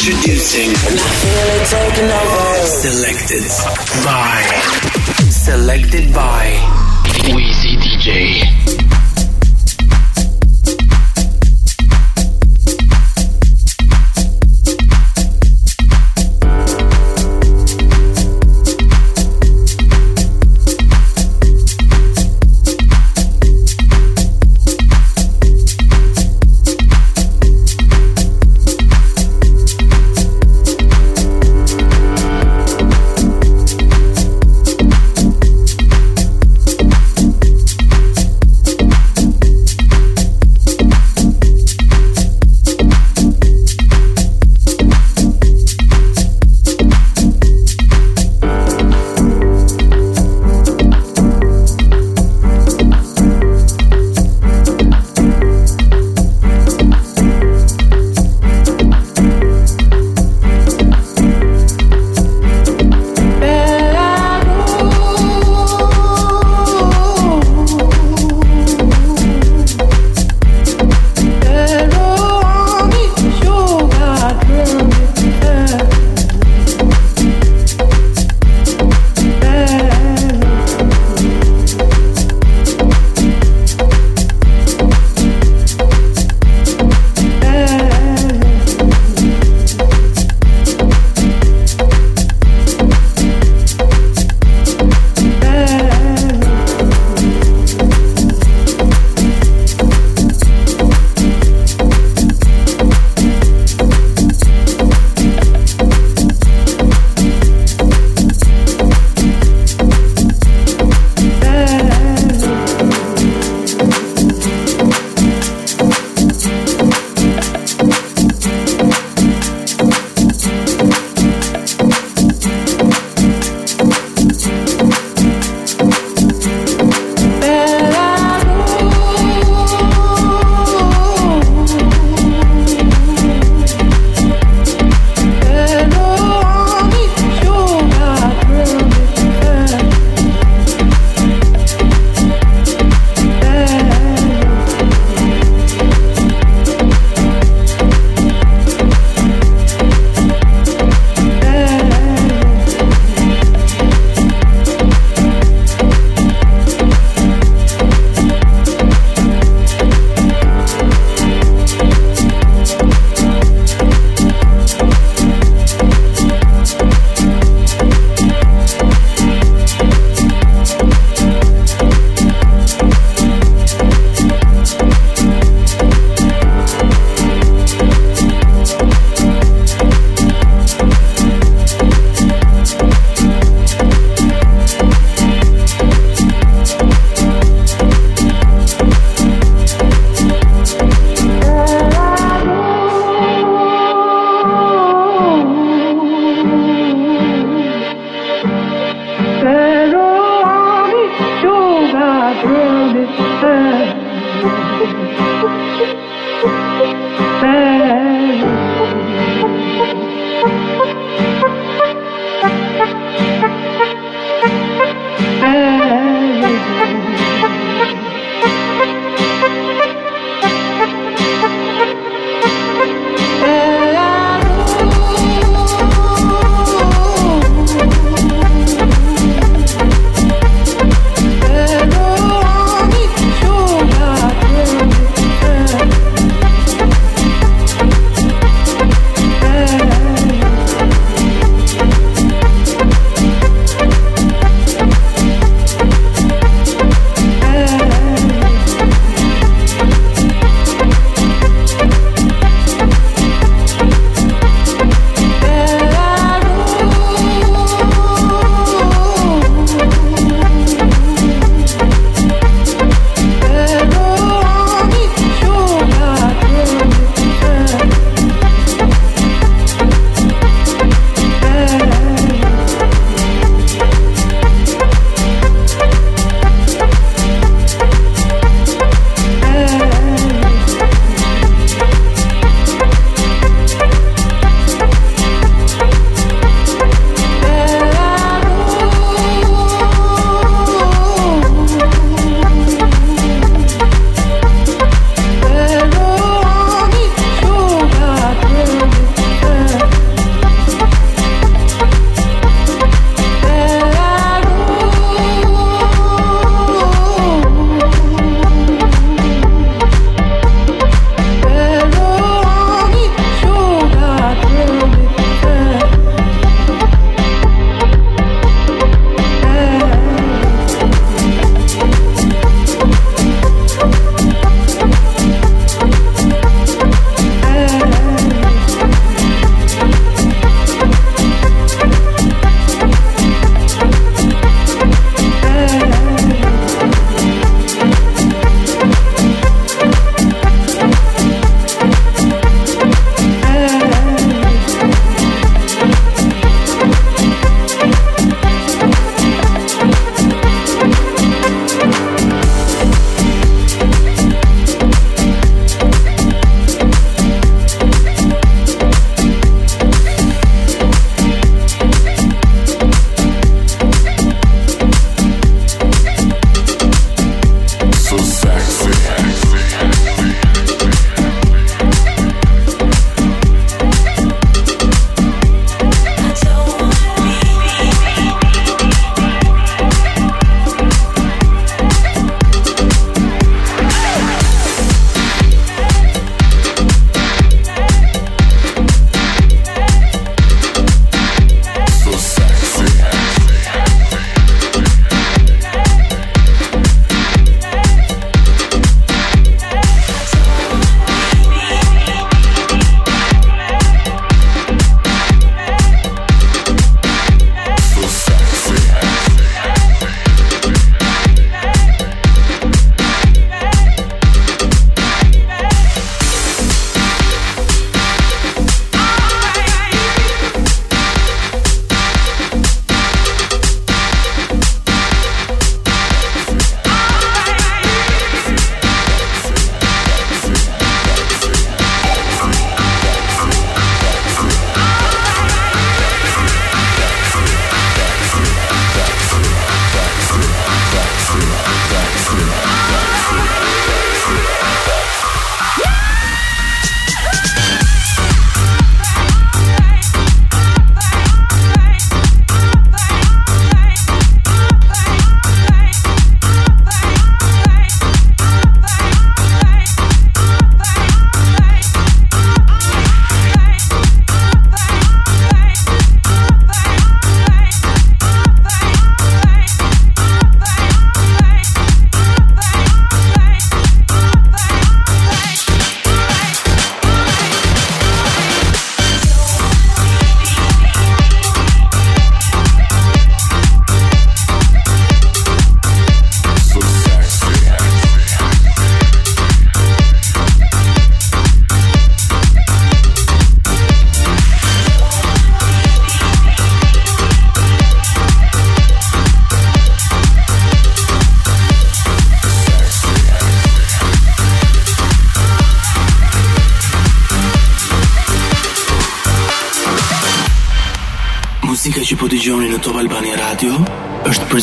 Introducing. Selected by. Selected by. Wheezy DJ.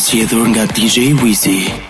zgjedhur nga DJ Wizy.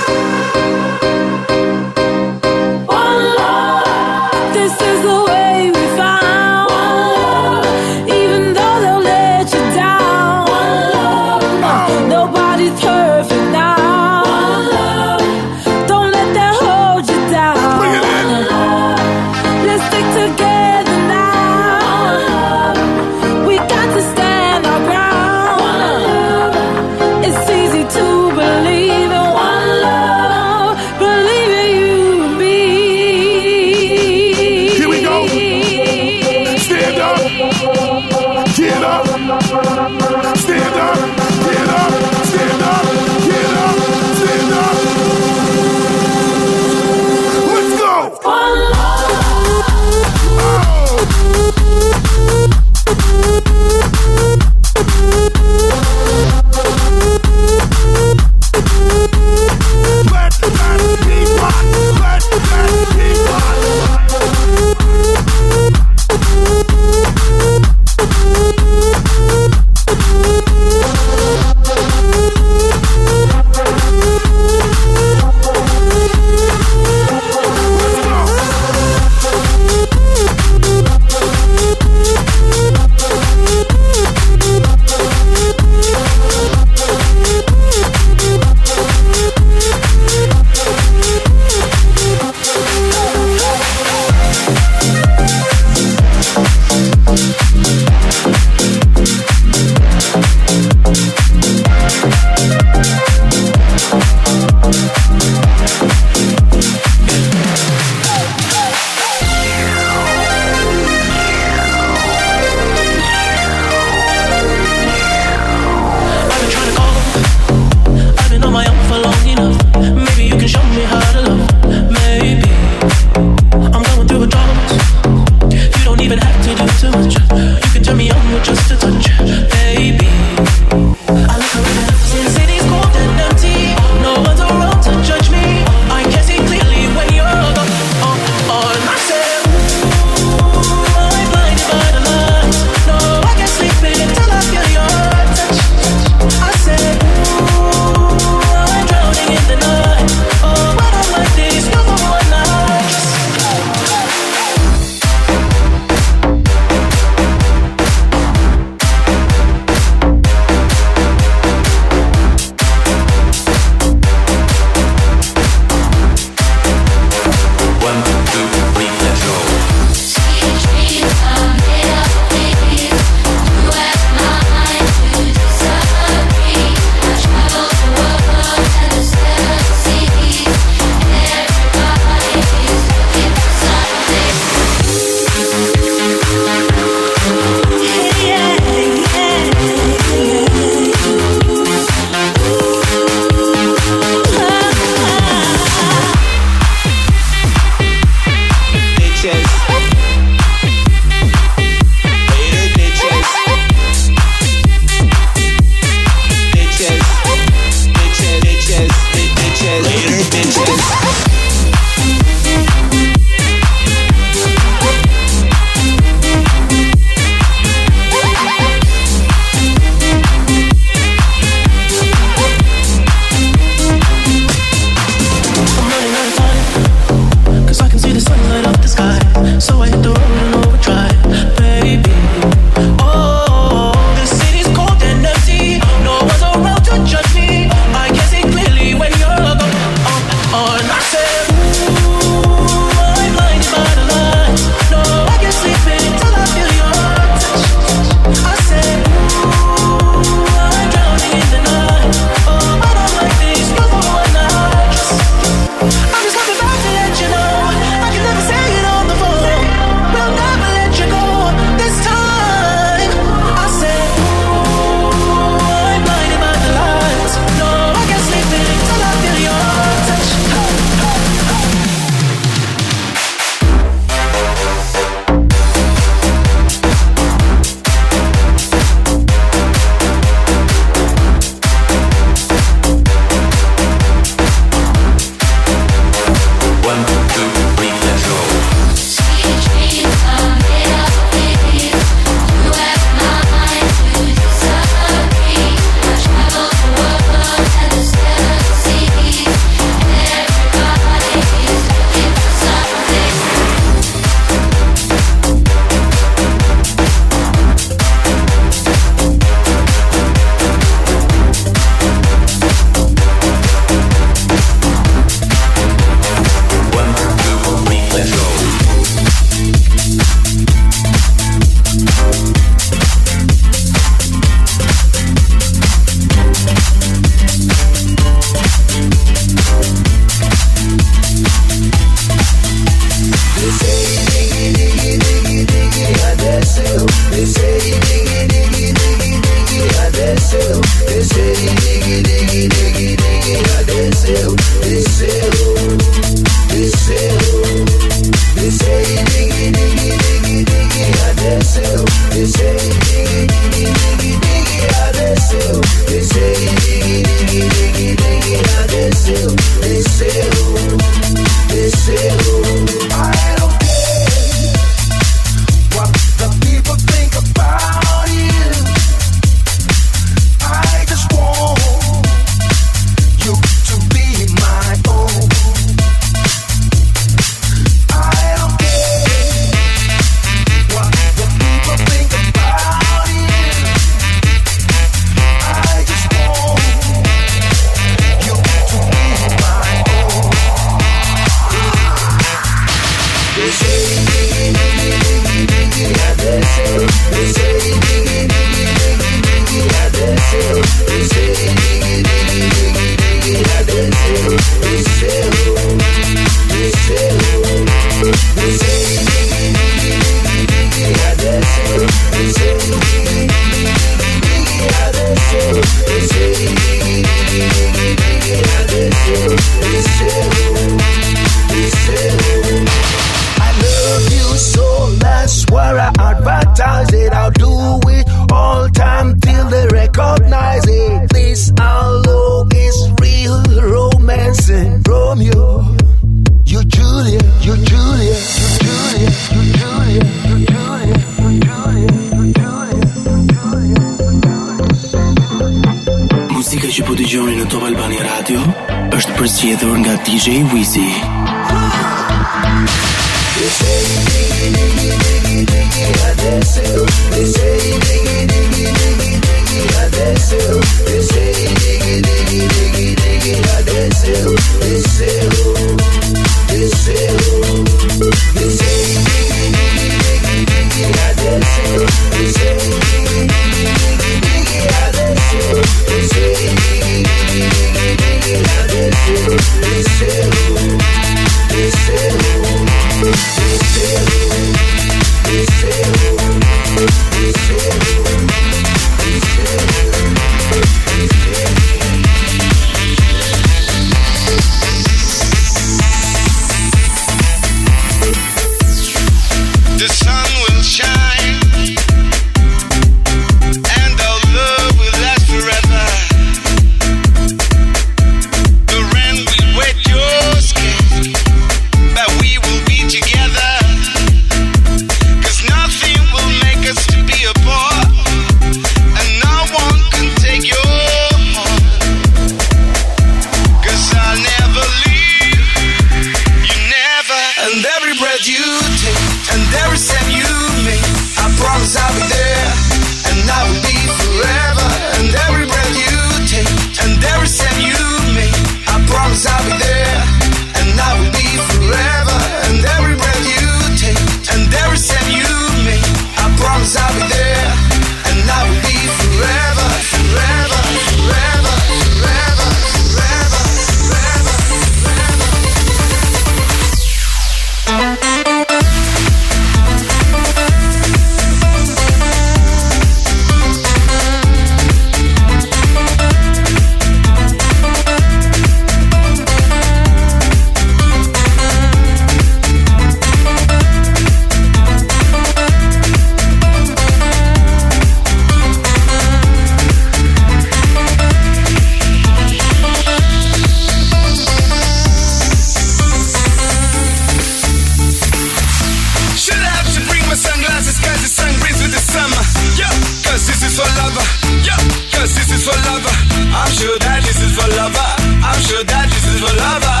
I'm sure that this is for lover. I'm sure that this is for lover.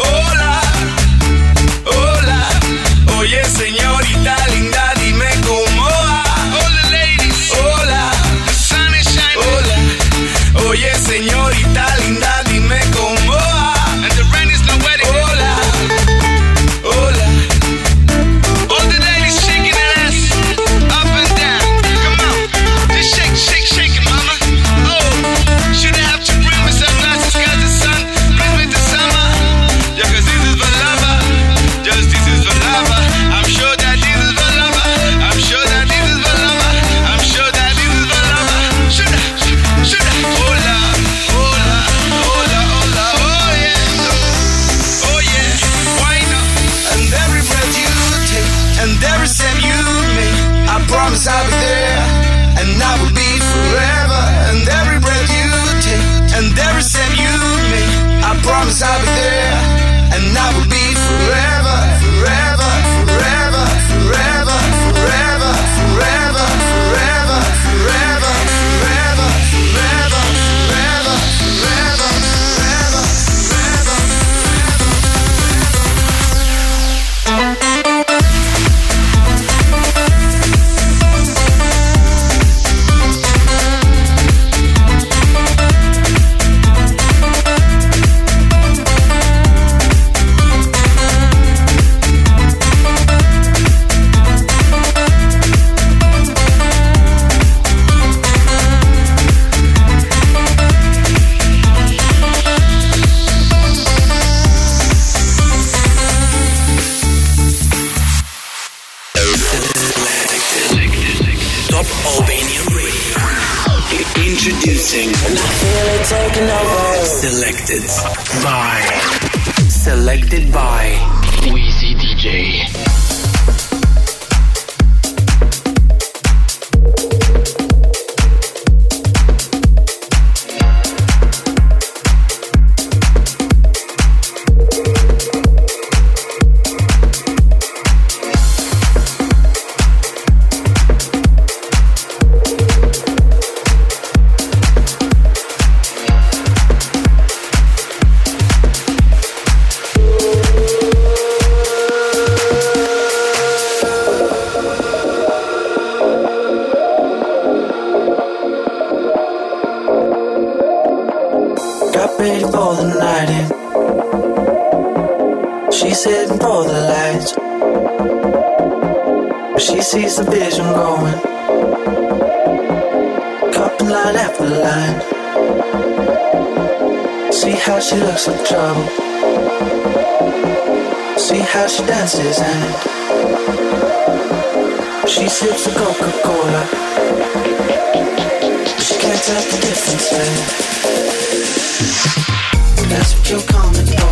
Hola, hola. Oye, señorita linda. She said, for the lights. She sees the vision going. Cupping line after line. See how she looks in trouble. See how she dances and she sips a Coca Cola. She can't tell the difference, man. That's what you're coming for.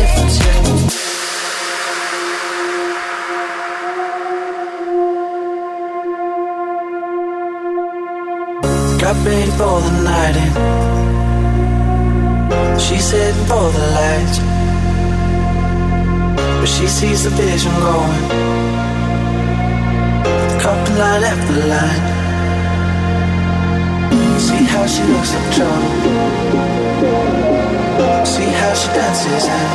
for the night in. She's heading for the lights. But she sees the vision going. Couple line after line. See how she looks in trouble. See how she dances and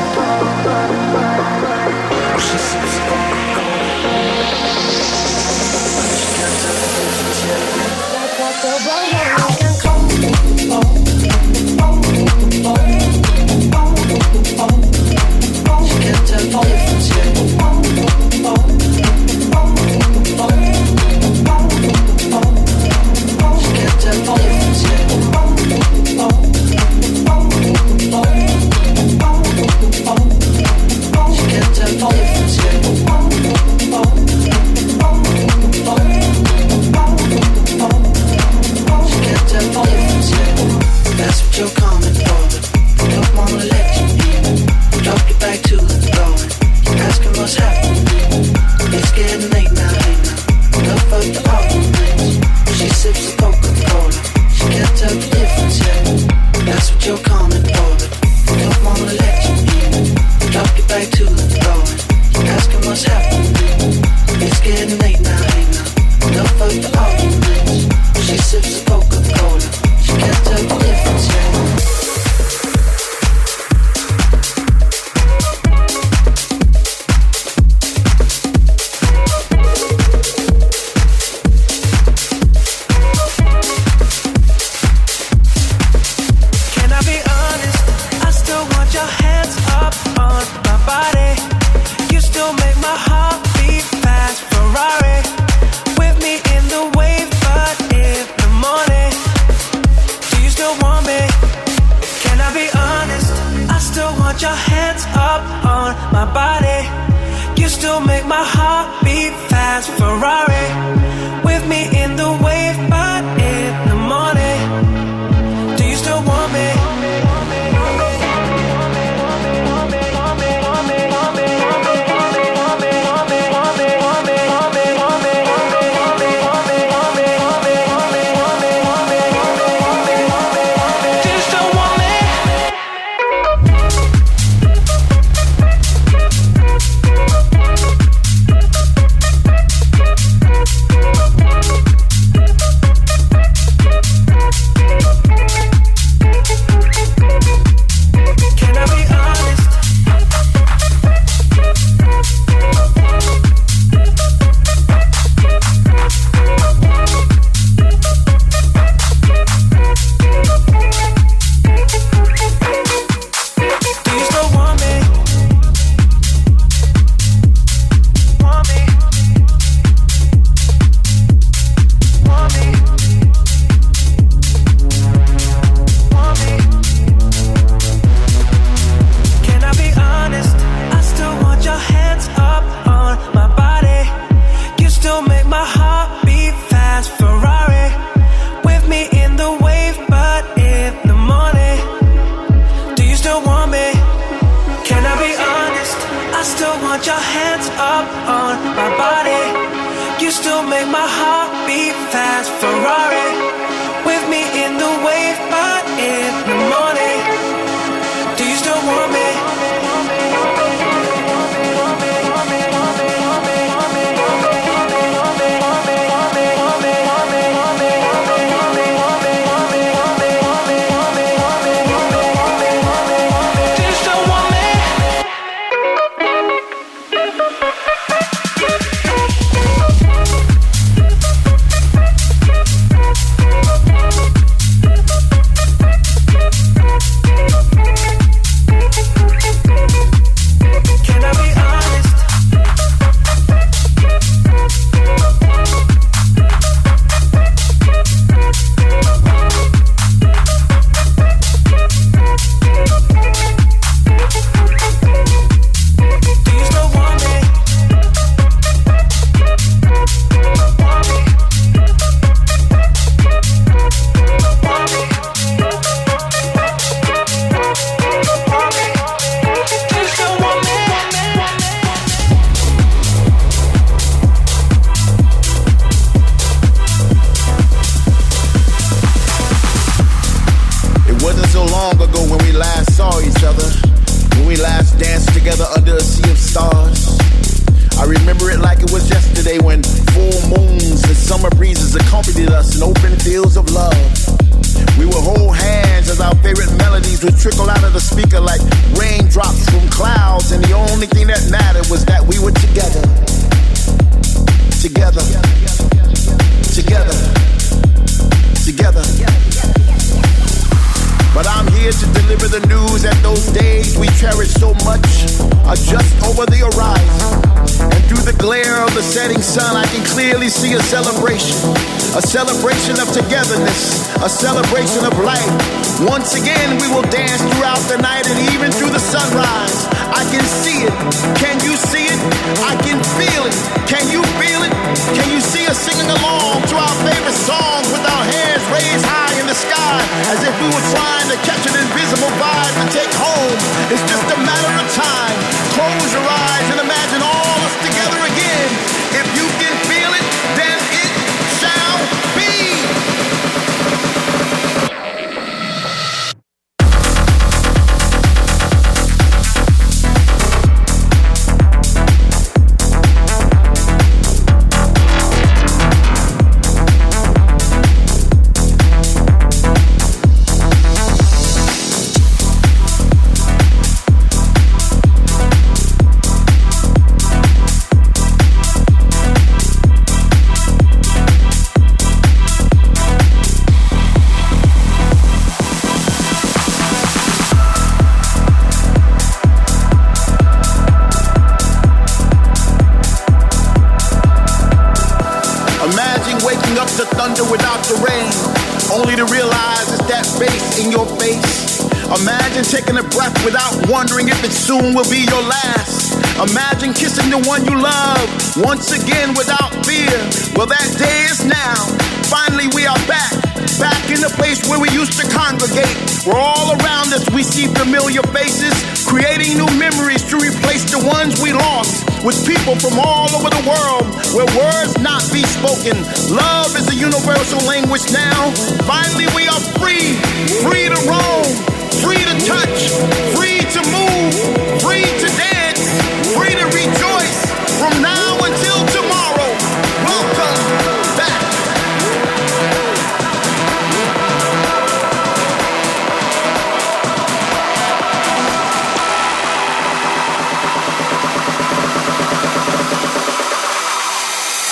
she sees make my heart beat fast. Ferrari.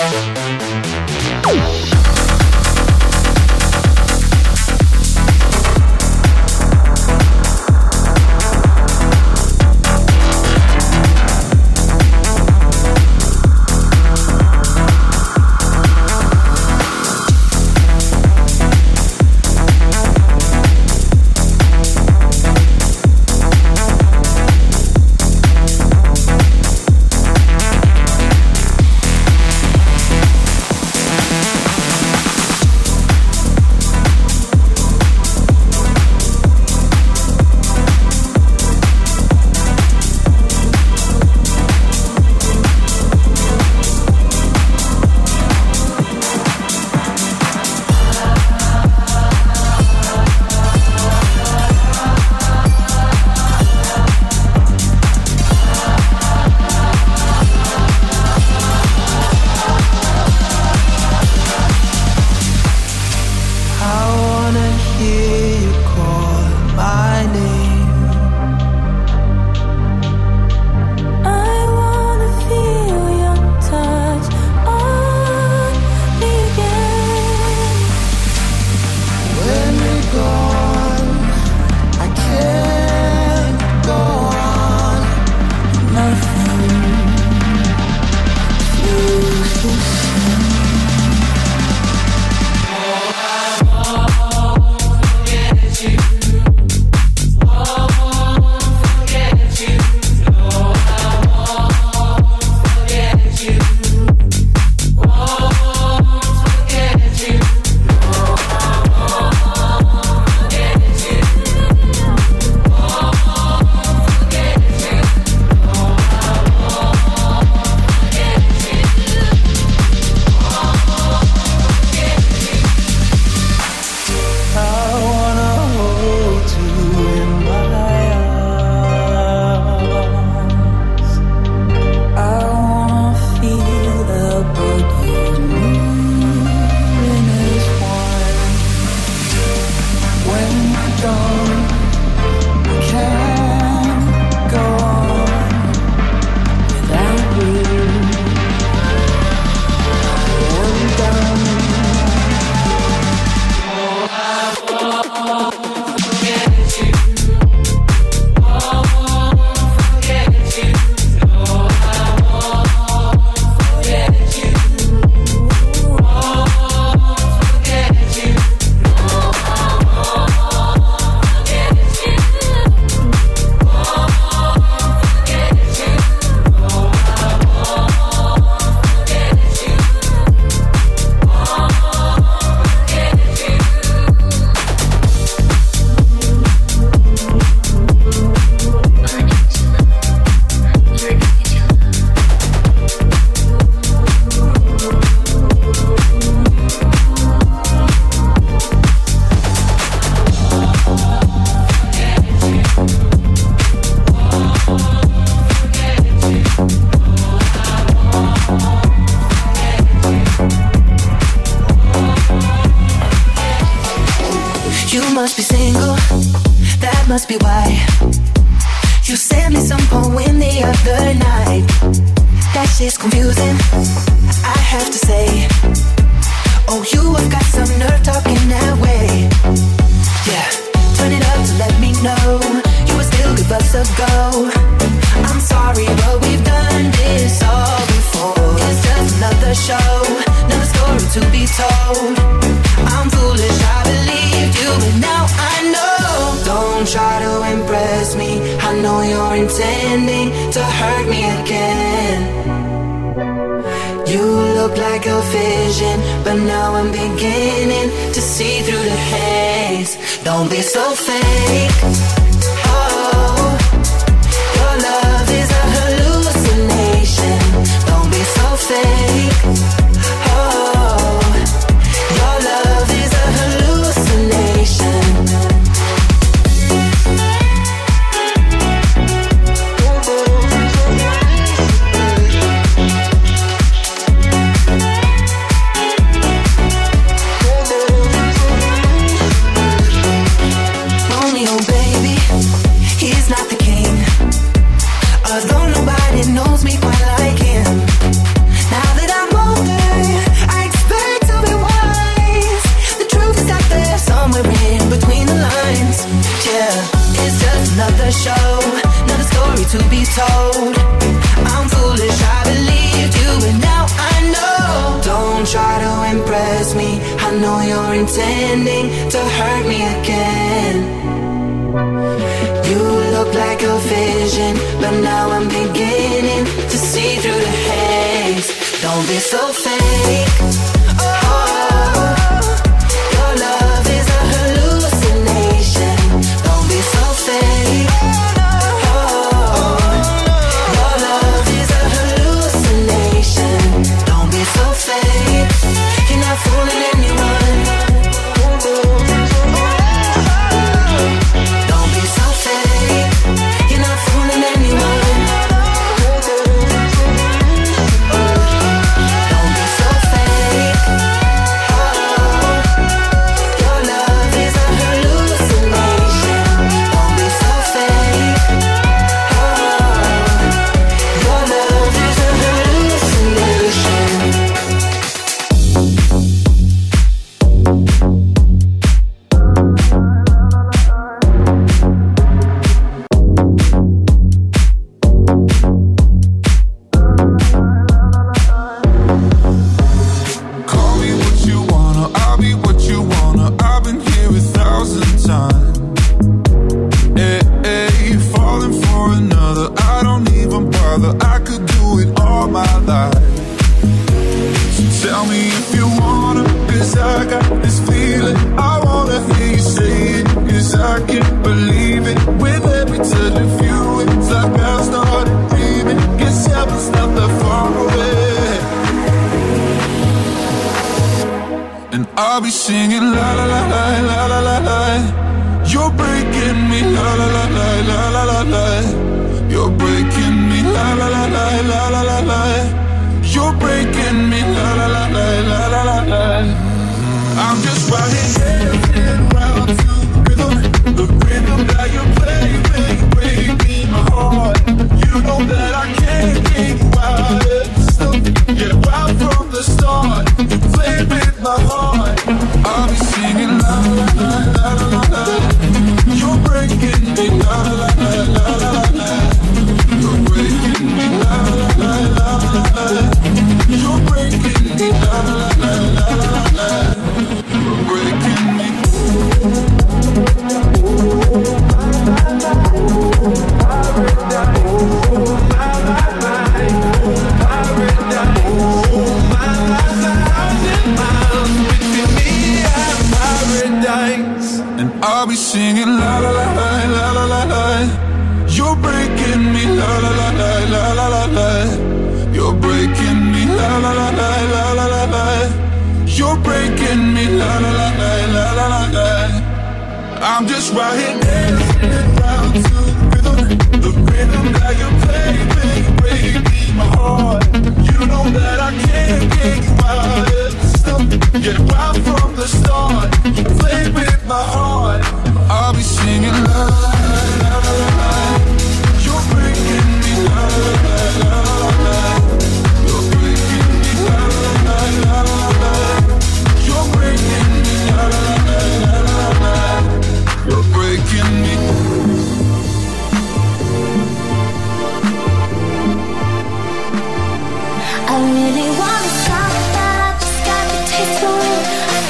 Thank you.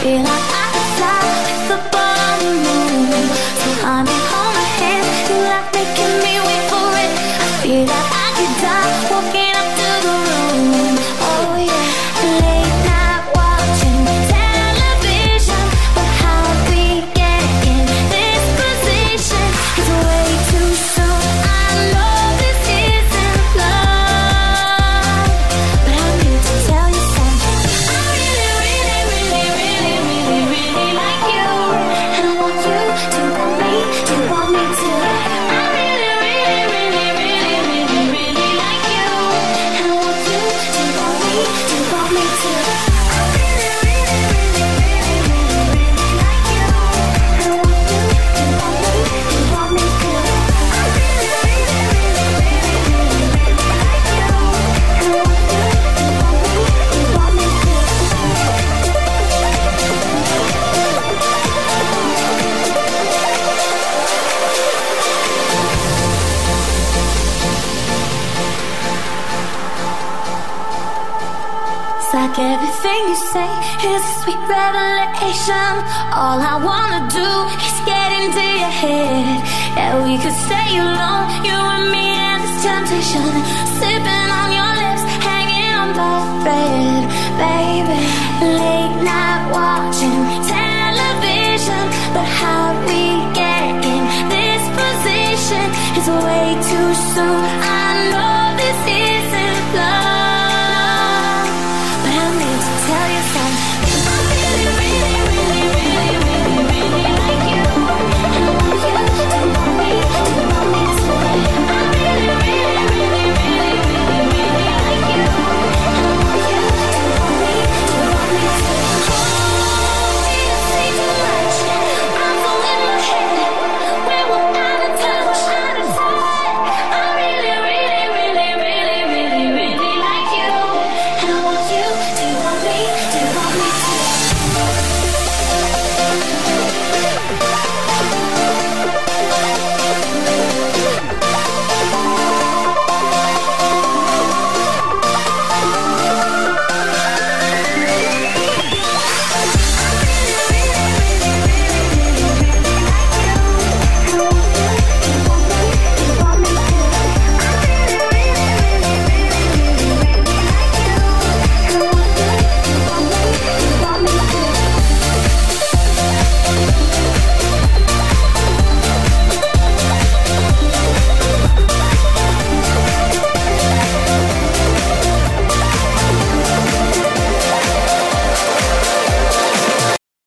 feel like